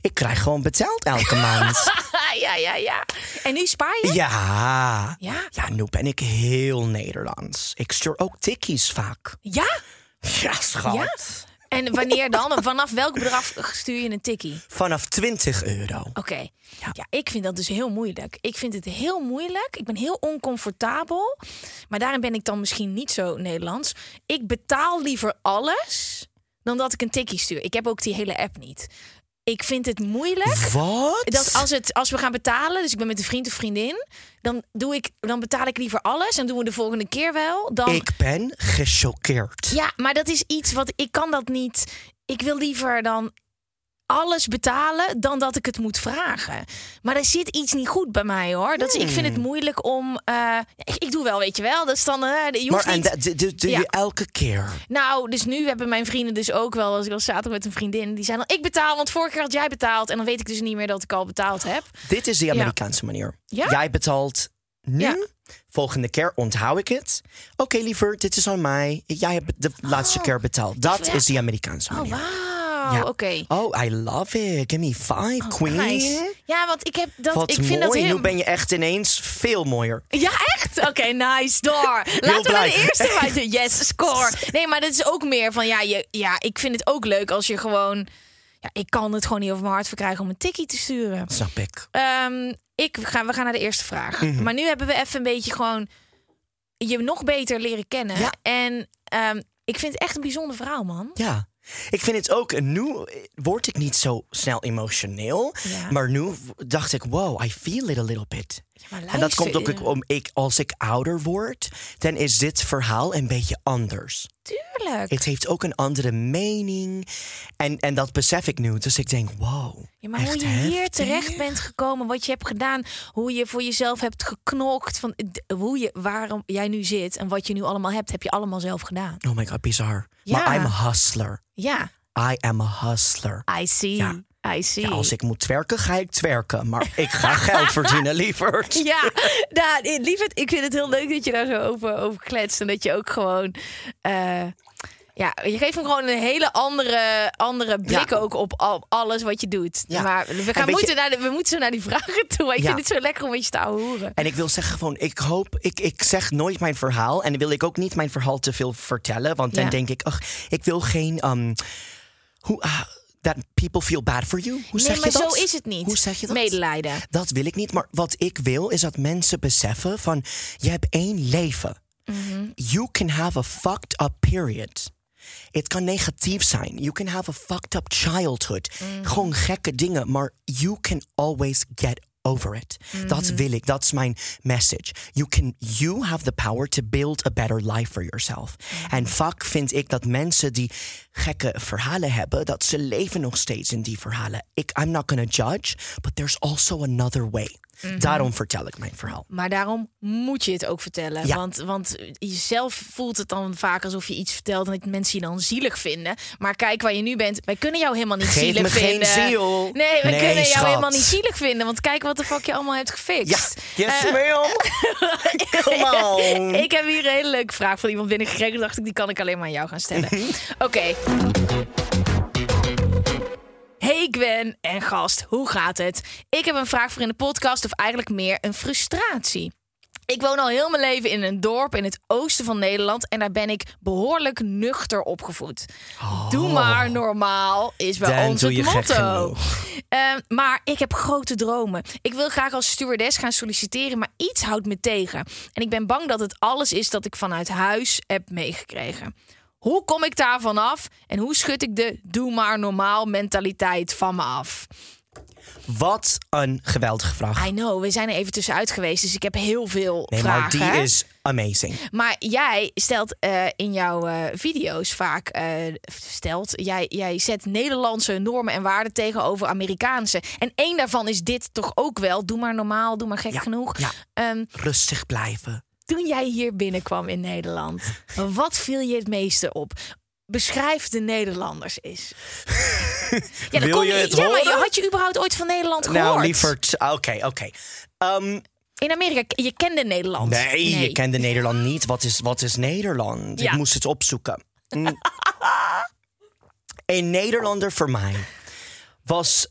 Ik krijg gewoon betaald elke maand. ja, ja, ja. En nu spaar je? ja. Ja? Ja, nu ben ik heel Nederlands. Ik stuur ook tikkies vaak. Ja? Ja, schat. Ja? En wanneer dan? Vanaf welk bedrag stuur je een tikkie? Vanaf 20 euro. Oké. Ja. ik vind dat dus heel moeilijk. Ik vind het heel moeilijk. Ik ben heel oncomfortabel. Maar daarin ben ik dan misschien niet zo Nederlands. Ik betaal liever alles dan dat ik een tikkie stuur. Ik heb ook die hele app niet. Ik vind het moeilijk. Wat? Dat als, het, als we gaan betalen, dus ik ben met een vriend of vriendin, dan, doe ik, dan betaal ik liever alles en doen we de volgende keer wel. Dan, Ik ben gechoqueerd. Ja, maar dat is iets wat ik kan dat niet. Ik wil liever dan alles betalen dan dat ik het moet vragen. Maar er zit iets niet goed bij mij hoor. Dat is, ik vind het moeilijk om. eh, ik, ik doe wel, weet je wel. Dat is dan. eh, je hoeft Maar en dat doe- Ja. je elke keer. Nou, dus nu hebben mijn vrienden dus ook wel. Als ik al zaterdag met een vriendin, die zei dan: ik betaal, want vorige keer had jij betaald en dan weet ik dus niet meer dat ik al betaald heb. Dit is de Amerikaanse manier. Ja? Jij betaalt nu. Ja. Volgende keer onthoud ik het. Oké, liever, dit is aan mij. Jij hebt de laatste keer betaald. Dat Oh. is de Amerikaanse Oh, manier. Ja. Oké. Oh, I love it. Give me five, queen. Nice. Ja, want ik heb dat. Wat ik mooi. vind dat heel. Nu ben je echt ineens veel mooier. Ja, echt? Oké, nice. Door. Laten we naar de eerste wijzen. Yes, score. Nee, maar dat is ook meer van, ja, je, ja, ik vind het ook leuk als je gewoon... Ja, ik kan het gewoon niet over mijn hart verkrijgen om een tikkie te sturen. Snap ik. Ehm, ik, we, gaan, we gaan naar de eerste vraag. Mhm. Maar nu hebben we even een beetje gewoon je nog beter leren kennen. Ja. En ehm, ik vind het echt een bijzonder verhaal, man. Ja. Ik vind het ook, nu word ik niet zo snel emotioneel. Ja. Maar nu dacht ik, wow, I feel it a little bit. en dat komt ook om ik, als ik ouder word, dan is dit verhaal een beetje anders. Tuurlijk. Het heeft ook een andere mening. En, en dat besef ik nu. Dus ik denk, wow. Ja, maar hoe je hier terecht bent gekomen, wat je hebt gedaan, hoe je voor jezelf hebt geknokt, van hoe je, waarom jij nu zit en wat je nu allemaal hebt, heb je allemaal zelf gedaan. Oh my god, bizar. Ja. Maar I'm a hustler. Ja, I am a hustler. I see. Ja. I see. Ja, als ik moet werken, ga ik werken. Maar ik ga geld verdienen, lieverd. Ja, nou, lieverd, ik vind het heel leuk dat je daar zo over, over kletst. En dat je ook gewoon... eh, ja, je geeft hem gewoon een hele andere, andere blik Ja. ook op al, alles wat je doet. Ja. Maar we, gaan moeten je- naar de, we moeten zo naar die vragen toe. Ik Ja. vind het zo lekker om met je te horen. En ik wil zeggen gewoon, ik hoop, ik, ik zeg nooit mijn verhaal. En dan wil ik ook niet mijn verhaal te veel vertellen. Want dan denk ik, ach, ik wil geen... Um, hoe, ah, that people feel bad for you. Hoe Nee, zeg maar je dat? zo is het niet. Hoe zeg je dat? Medelijden. Dat wil ik niet. Maar wat ik wil is dat mensen beseffen van... je hebt één leven. Mhm. You can have a fucked up period. Het kan negatief zijn. You can have a fucked up childhood. Mhm. Gewoon gekke dingen. Maar you can always get over it. Dat Mhm. wil ik. Dat is mijn message. You, can, you have the power to build a better life for yourself. Mhm. En vaak vind ik dat mensen die gekke verhalen hebben... dat ze leven nog steeds in die verhalen. Ik, I'm not gonna judge, but there's also another way. Mhm. Daarom vertel ik mijn verhaal. Maar daarom moet je het ook vertellen. Ja. Want, want jezelf voelt het dan vaak alsof je iets vertelt... en dat mensen je dan zielig vinden. Maar kijk waar je nu bent. Wij kunnen jou helemaal niet Geef zielig me geen vinden. ziel. Nee, Nee, kunnen jou schat. helemaal niet zielig vinden. Want kijk wat de fuck je allemaal hebt Ja, gefixt. yes Eh, ma'am. Come on. Ik heb hier een hele leuke vraag van iemand binnengekregen. dacht ik, die kan ik alleen maar aan jou gaan stellen. Oké. Hey Gwen en gast, hoe gaat het? Ik heb een vraag voor in de podcast, of eigenlijk meer een frustratie. Ik woon al heel mijn leven in een dorp in het oosten van Nederland en daar ben ik behoorlijk nuchter opgevoed. Doe maar normaal is bij ons het motto. Ehm, maar ik heb grote dromen. Ik wil graag als stewardess gaan solliciteren, maar iets houdt me tegen. En ik ben bang dat het alles is dat ik vanuit huis heb meegekregen. Hoe kom ik daar vanaf en hoe schud ik de doe maar normaal mentaliteit van me af? Wat een geweldige vraag. I know, we zijn er even tussenuit geweest, dus ik heb heel veel Nee, maar vragen. die is amazing. Maar jij stelt eh, in jouw eh, video's vaak, eh, stelt, jij, jij zet Nederlandse normen en waarden tegenover Amerikaanse. En één daarvan is dit toch ook wel, doe maar normaal, doe maar gek Ja, genoeg. ja. Ehm, Rustig blijven. Toen jij hier binnenkwam in Nederland, wat viel je het meeste op? Beschrijf de Nederlanders eens. Ja, dan Wil je het ja maar had je überhaupt ooit van Nederland gehoord? Nou, lieverd. Oké, oké. Ehm, In Amerika, je kende Nederland. nee, je kende Nederland niet. Wat is, wat is Nederland? Ja. Ik moest het opzoeken. Een Nederlander voor mij was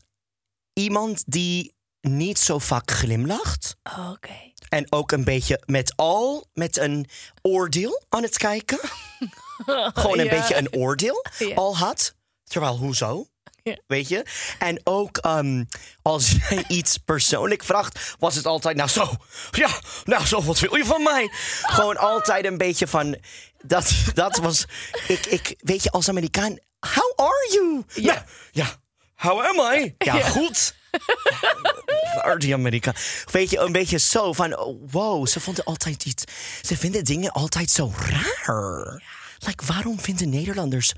iemand die niet zo vaak glimlacht. Oké. En ook een beetje met al met een oordeel aan het kijken. Gewoon een Ja. beetje een oordeel Ja. al had. Terwijl, hoezo? Ja. Weet je? En ook ehm, als jij iets persoonlijk vraagt, was het altijd, nou zo, ja, nou zo, wat wil je van mij? Gewoon altijd een beetje van, dat, dat was, ik, ik, weet je, als Amerikaan, how are you? Ja. Nou, ja, how am I? Ja, goed. Waar die Amerika. Weet je, een beetje zo van, oh, wow, ze vonden altijd iets. Ze vinden dingen altijd zo raar. Like, waarom vinden Nederlanders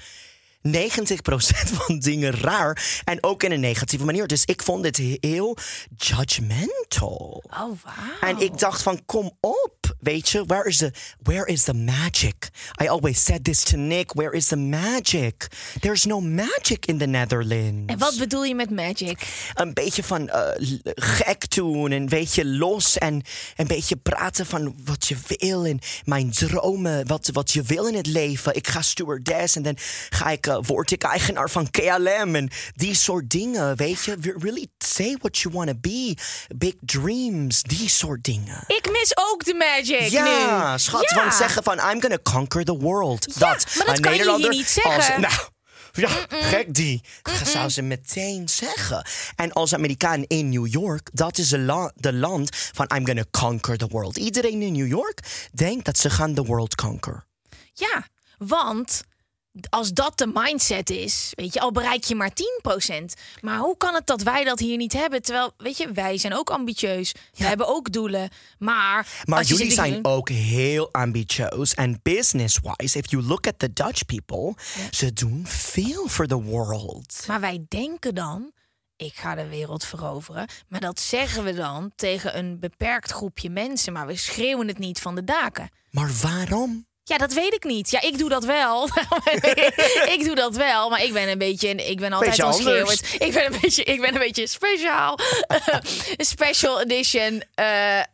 90% van dingen raar? En ook in een negatieve manier. Dus ik vond het heel judgmental. Oh, wauw. En ik dacht van, kom op, weet je, where is the, where is the magic? I always said this to Nick, where is the magic? There's no magic in the Netherlands En wat bedoel je met magic? een beetje van eh, gek doen. Een beetje los en een beetje praten van wat je wil. En mijn dromen, wat, wat je wil in het leven. Ik ga stewardess en dan ga ik, word ik eigenaar van KLM. En die soort dingen, weet je. Really say what you want to be. Big dreams, die soort dingen. Ik mis ook de magic Ja, nu. schat, Ja. want zeggen van I'm gonna conquer the world. Ja, dat, maar dat kan je hier Nederlander niet zeggen. Als, nou, ja, gek die. Dat zou ze meteen zeggen. En als Amerikaan in New York, dat is de, la- de land van I'm gonna conquer the world. Iedereen in New York denkt dat ze gaan the world conquer. Ja, want als dat de mindset is, weet je, al bereik je maar 10%. Maar hoe kan het dat wij dat hier niet hebben? Terwijl, weet je, wij zijn ook ambitieus. We hebben ook doelen. Maar, Maar jullie zijn doen- ook heel ambitieus. En business-wise, if you look at the Dutch people, ze doen veel for the world. Maar wij denken dan, ik ga de wereld veroveren. Maar dat zeggen we dan tegen een beperkt groepje mensen. Maar we schreeuwen het niet van de daken. Maar waarom? Ja, dat weet ik niet. Ja, ik doe dat wel. ik doe dat wel, maar ik ben een beetje, ik ben altijd al schreeuwend. Ik ben een beetje, ik ben een beetje speciaal, special edition eh, eh,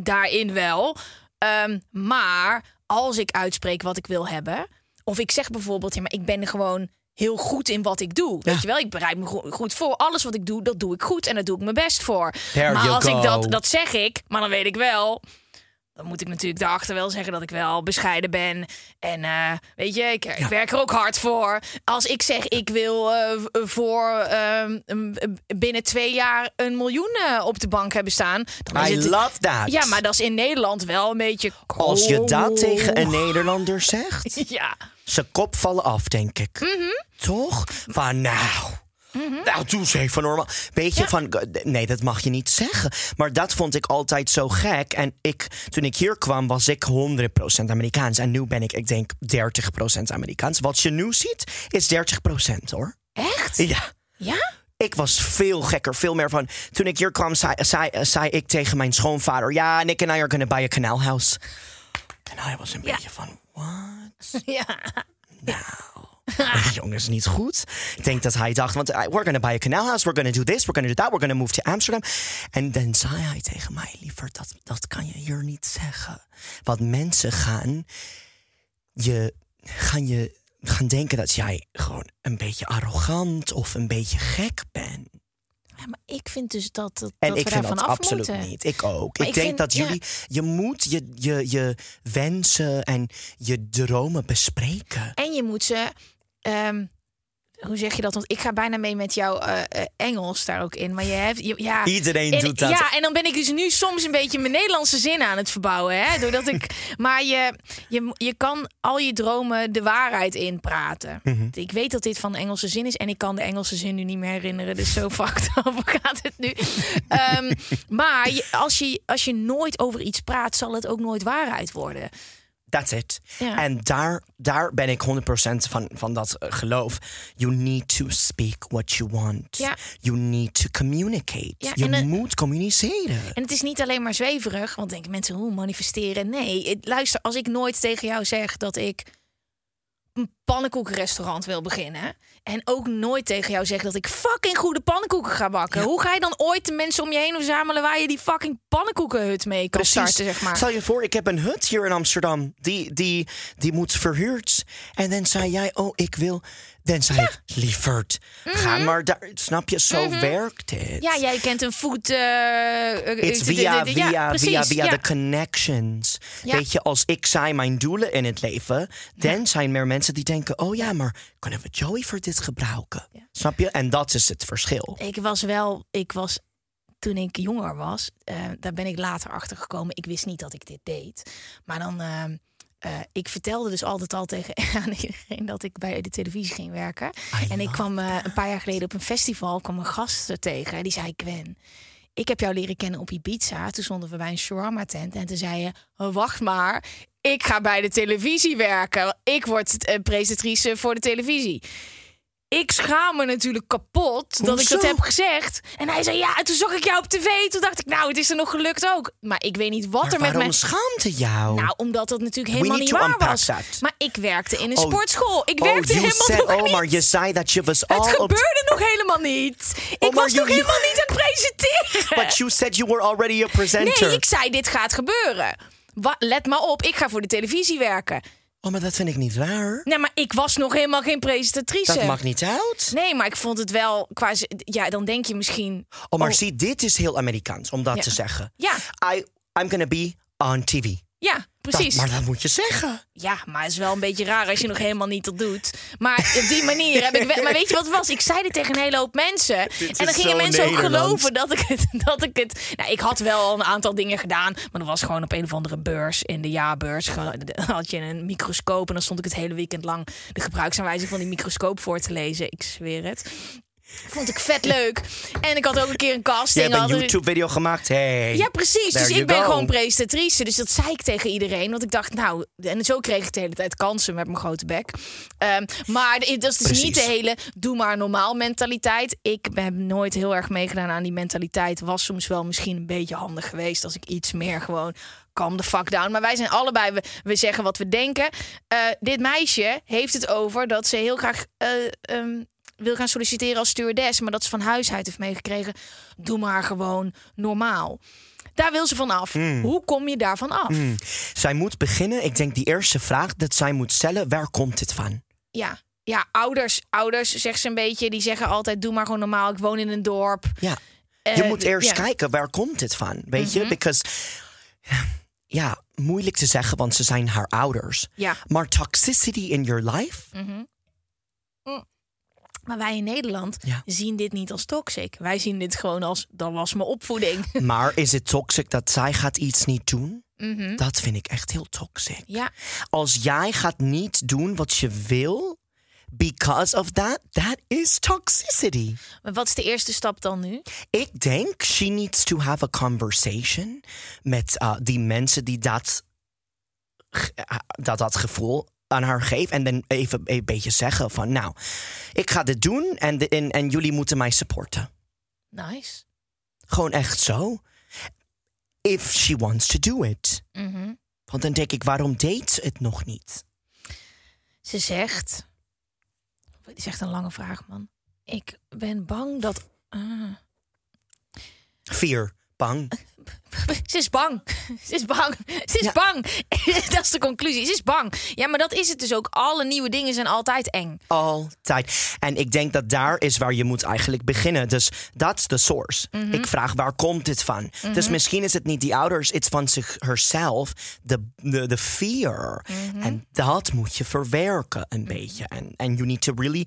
daarin wel. Ehm, maar als ik uitspreek wat ik wil hebben, of ik zeg bijvoorbeeld, ja, maar ik ben gewoon heel goed in wat ik doe. Weet je wel, ik bereid me go- goed voor. Alles wat ik doe, dat doe ik goed en daar doe ik mijn best voor. There maar als ik dat, dat zeg ik, maar dan weet ik wel dan moet ik natuurlijk daarachter wel zeggen dat ik wel bescheiden ben. En eh, weet je, ik, ik werk er ook hard voor. Als ik zeg, ik wil eh, voor ehm, binnen twee jaar een miljoen eh, op de bank hebben staan. Dan is I het, love that. Ja, maar dat is in Nederland wel een beetje... Als je dat tegen een. Nederlander zegt, Ja, zijn kop vallen af, denk ik. Mhm. Toch? Van nou. Nou, doe eens even normaal. Weet je, van, nee, dat mag je niet zeggen. Maar dat vond ik altijd zo gek. En ik, toen ik hier kwam, was ik 100% Amerikaans. En nu ben ik, ik denk, 30% Amerikaans. Wat je nu ziet, is 30% hoor. echt? Ja. Ja? Ik was veel gekker, veel meer van. Toen ik hier kwam, zei, zei, zei ik tegen mijn schoonvader: Ja, Nick en I are gonna buy a canal house. En hij was een Ja. beetje van: What? Ja. Jongens, niet goed. Ik denk dat hij dacht: want, uh, We're gonna buy a canal house, we're gonna do this, we're gonna do that, we're gonna move to Amsterdam. En dan zei hij tegen mij: Liever, dat, dat kan je hier niet zeggen. Want mensen gaan je, gaan je gaan denken dat jij gewoon een beetje arrogant of een beetje gek bent. Ja, maar ik vind dus dat, dat, En dat ik we vind dat absoluut moeten. niet. Ik ook. Ik, ik denk vind- dat ja. jullie, je moet je, je, je wensen en je dromen bespreken. En je moet ze. Ehm, hoe zeg je dat? Want ik ga bijna mee met jouw eh, eh, Engels daar ook in. Maar je hebt. je- ja, Iedereen en, doet dat. Ja, en dan ben ik dus nu soms een beetje mijn Nederlandse zin aan het verbouwen. Hè? Doordat ik. Maar je, je, je kan al je dromen de waarheid inpraten. Mhm. Ik weet dat dit van de Engelse zin is. En ik kan de Engelse zin nu niet meer herinneren. Dus zo fucked up gaat het nu. Ehm, maar je, als, je, als je nooit over iets praat, zal het ook nooit waarheid worden. That's it. Ja. En daar, daar ben ik 100% van, van dat eh, geloof. You need to speak what you want. Ja. You need to communicate. Ja, je het- moet communiceren. En het is niet alleen maar zweverig, want denken mensen hoe manifesteren. Nee, luister, als ik nooit tegen jou zeg dat ik een pannenkoekenrestaurant wil beginnen en ook nooit tegen jou zeg dat ik fucking goede pannenkoeken ga bakken, Ja. hoe ga je dan ooit de mensen om je heen verzamelen waar je die fucking pannenkoekenhut mee kan starten, zeg maar? Stel je voor, ik heb een hut hier in Amsterdam. Die, die, die moet verhuurd. En dan zei jij, oh, ik wil... Zei ik, lieverd, ga maar daar. Snap je? Zo werkt het. Mhm. Ja, jij kent een voet. eh, It's via, ja, via, precies, via, via ja. de connections. Ja. Weet je, als ik zei mijn doelen in het leven, dan zijn er mensen die denken: oh ja, maar kunnen we Joey voor dit gebruiken? Snap je? En dat is het verschil. Ik was wel, ik was toen ik jonger was, eh, daar ben ik later achter gekomen. Ik wist niet dat ik dit deed. Maar dan, eh, eh, ik vertelde dus altijd al tegen aan iedereen dat ik bij de televisie ging werken. I en ik kwam eh, een paar jaar geleden op een festival, kwam een gast er tegen. En die zei, Gwen, ik heb jou leren kennen op Ibiza. Toen stonden we bij een shawarma tent. En toen zei je, "Oh, wacht maar, ik ga bij de televisie werken. Ik word eh, presentatrice voor de televisie. Ik schaam me natuurlijk kapot dat ik dat heb gezegd. En hij zei ja, en toen zag ik jou op tv. Toen dacht ik, nou, het is er nog gelukt ook. Maar ik weet niet wat Maar er met waarom mij... schaamte jou? Nou, omdat dat natuurlijk helemaal niet waar was. that. Maar ik werkte in een Oh, sportschool. Ik oh, werkte helemaal said, nog oh, niet. je zei dat je was al het gebeurde nog helemaal niet. ik was you- nog you- helemaal niet aan het presenteren. But you said you were already a presenter. Nee, ik zei dit gaat gebeuren. Let maar op, ik ga voor de televisie werken. Oh, maar dat vind ik niet waar. Nee, maar ik was nog helemaal geen presentatrice. Dat mag niet uit. Nee, maar ik vond het wel qua... Ja, dan denk je misschien... Oh, maar oh, zie, dit is heel Amerikaans om dat Ja. te zeggen. Ja. I, I'm gonna be on TV. Ja, Dat- precies. maar dat moet je zeggen. Ja, maar het is wel een beetje raar als je nog helemaal niet dat doet. Maar op die manier heb ik... wel- Maar weet je wat het was? Ik zei dit tegen een hele hoop mensen. en dan gingen mensen ook geloven dat ik het... Dat ik, het nou, ik had wel een aantal dingen gedaan. Maar dat was gewoon op een of andere beurs. In de jaarbeurs Gewoon, dan had je een microscoop. En dan stond ik het hele weekend lang de gebruiksaanwijzing van die microscoop voor te lezen. Ik zweer het. Vond ik vet leuk. En ik had ook een keer een Je casting. hebt een YouTube-video gemaakt. Hey. Ja, precies. Dus ik ben go. gewoon presentatrice. Dus dat zei ik tegen iedereen. Want ik dacht, nou, en zo kreeg ik de hele tijd kansen met mijn grote bek. Ehm, maar dat is dus Precies. niet de hele doe maar normaal mentaliteit. Ik heb nooit heel erg meegedaan aan die mentaliteit. Was soms wel misschien een beetje handig geweest als ik iets meer gewoon calm the fuck down. Maar wij zijn allebei, we, we zeggen wat we denken. Eh, dit meisje heeft het over dat ze heel graag eh, ehm, wil gaan solliciteren als stewardess. Maar dat ze van huis uit heeft meegekregen. Doe maar gewoon normaal. Daar wil ze van af. Hmm. Hoe kom je daarvan af? Zij moet beginnen. Ik denk die eerste vraag dat zij moet stellen: waar komt dit van? Ja. Ja, ouders, ouders, zegt ze een beetje, die zeggen altijd: doe maar gewoon normaal. Ik woon in een dorp. Ja. Je Eh, moet eerst. Mhm. kijken waar komt dit van, weet je? Because ja, moeilijk te zeggen, want ze zijn haar ouders. Ja. Maar toxicity in your life? Maar wij in Nederland Ja. zien dit niet als toxic. Wij zien dit gewoon als: dat was mijn opvoeding. maar is het toxic dat zij gaat iets niet doen? Mhm. Dat vind ik echt heel toxic. ja, Als jij gaat niet doen wat je wil, because of that, that is toxicity. maar wat is de eerste stap dan nu? Ik denk, she needs to have a conversation met uh, die mensen die dat, uh, dat, dat gevoel aan haar geven. En dan even een beetje zeggen van, nou, ik ga dit doen en, de- en, en jullie moeten mij supporten. Nice. Gewoon echt zo. If she wants to do it. Mhm. Want dan denk ik, waarom deed ze het nog niet? Ze zegt. Die zegt een lange vraag, man. Ik ben bang dat. ah. Vier, bang. Ze is bang. Ze is bang. Ze is bang. dat is de conclusie. Ze is bang. Ja, maar dat is het dus ook. Alle nieuwe dingen zijn altijd eng. Altijd. En ik denk dat daar is waar je moet eigenlijk beginnen. Dus dat is de source. Mhm. Ik vraag waar komt dit van? Dus misschien is het niet die ouders, het is van zich herself, de, de, de fear. Mhm. En dat moet je verwerken een beetje. En and you need to really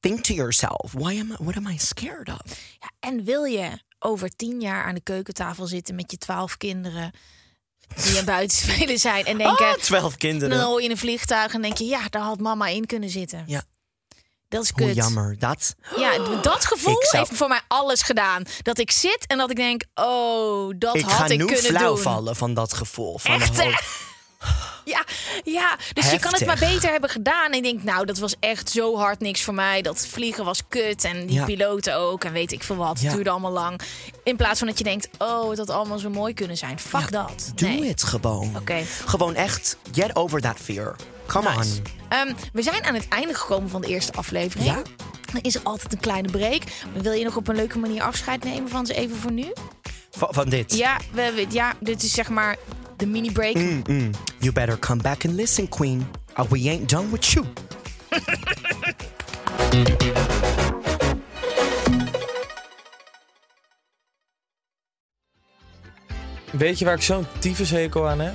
think to yourself, why am I, what am I scared of? Ja, en wil je over tien jaar aan de keukentafel zitten met je twaalf kinderen die aan buiten spelen zijn en denken. Ah, twaalf En kinderen. dan hoor je in een vliegtuig en denk je, ja, daar had mama in kunnen zitten. Ja. Dat is Hoe kut. jammer. Dat, Ja, dat gevoel zou- heeft voor mij alles gedaan. Dat ik zit en dat ik denk, oh, dat ik had ga ik nu kunnen flauw doen. vallen van dat gevoel. Van Echt? Ja, ja, dus je kan het maar beter hebben gedaan. En ik denk, nou, dat was echt zo hard niks voor mij. Dat vliegen was kut en die Ja. piloten ook. En weet ik veel wat. Het duurde allemaal lang. In plaats van dat je denkt, oh, het had allemaal zo mooi kunnen zijn. Fuck dat. Doe nee. het gewoon. Oké. Gewoon echt, get over that fear. Come Nice. on. Ehm, we zijn aan het einde gekomen van de eerste aflevering. Ja. Dan is er altijd een kleine break. Wil je nog op een leuke manier afscheid nemen van ze even voor nu? Van, van dit. Ja, we, we- ja dit is zeg maar de mini-break. Mm-mm. You better come back and listen, Queen. Or we ain't done with you. Weet je waar ik zo'n tyfushekel aan heb?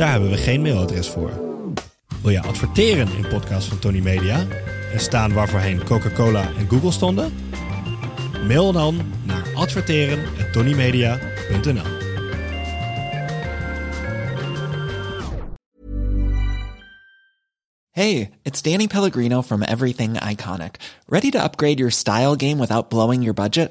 Daar hebben we geen mailadres voor. Wil je adverteren in podcasts van Tony Media en staan waarvoorheen Coca-Cola en Google stonden? Mail dan naar adverteren@tonymedia.nl. Hey, it's Danny Pellegrino from Everything Iconic. Ready to upgrade your style game without blowing your budget?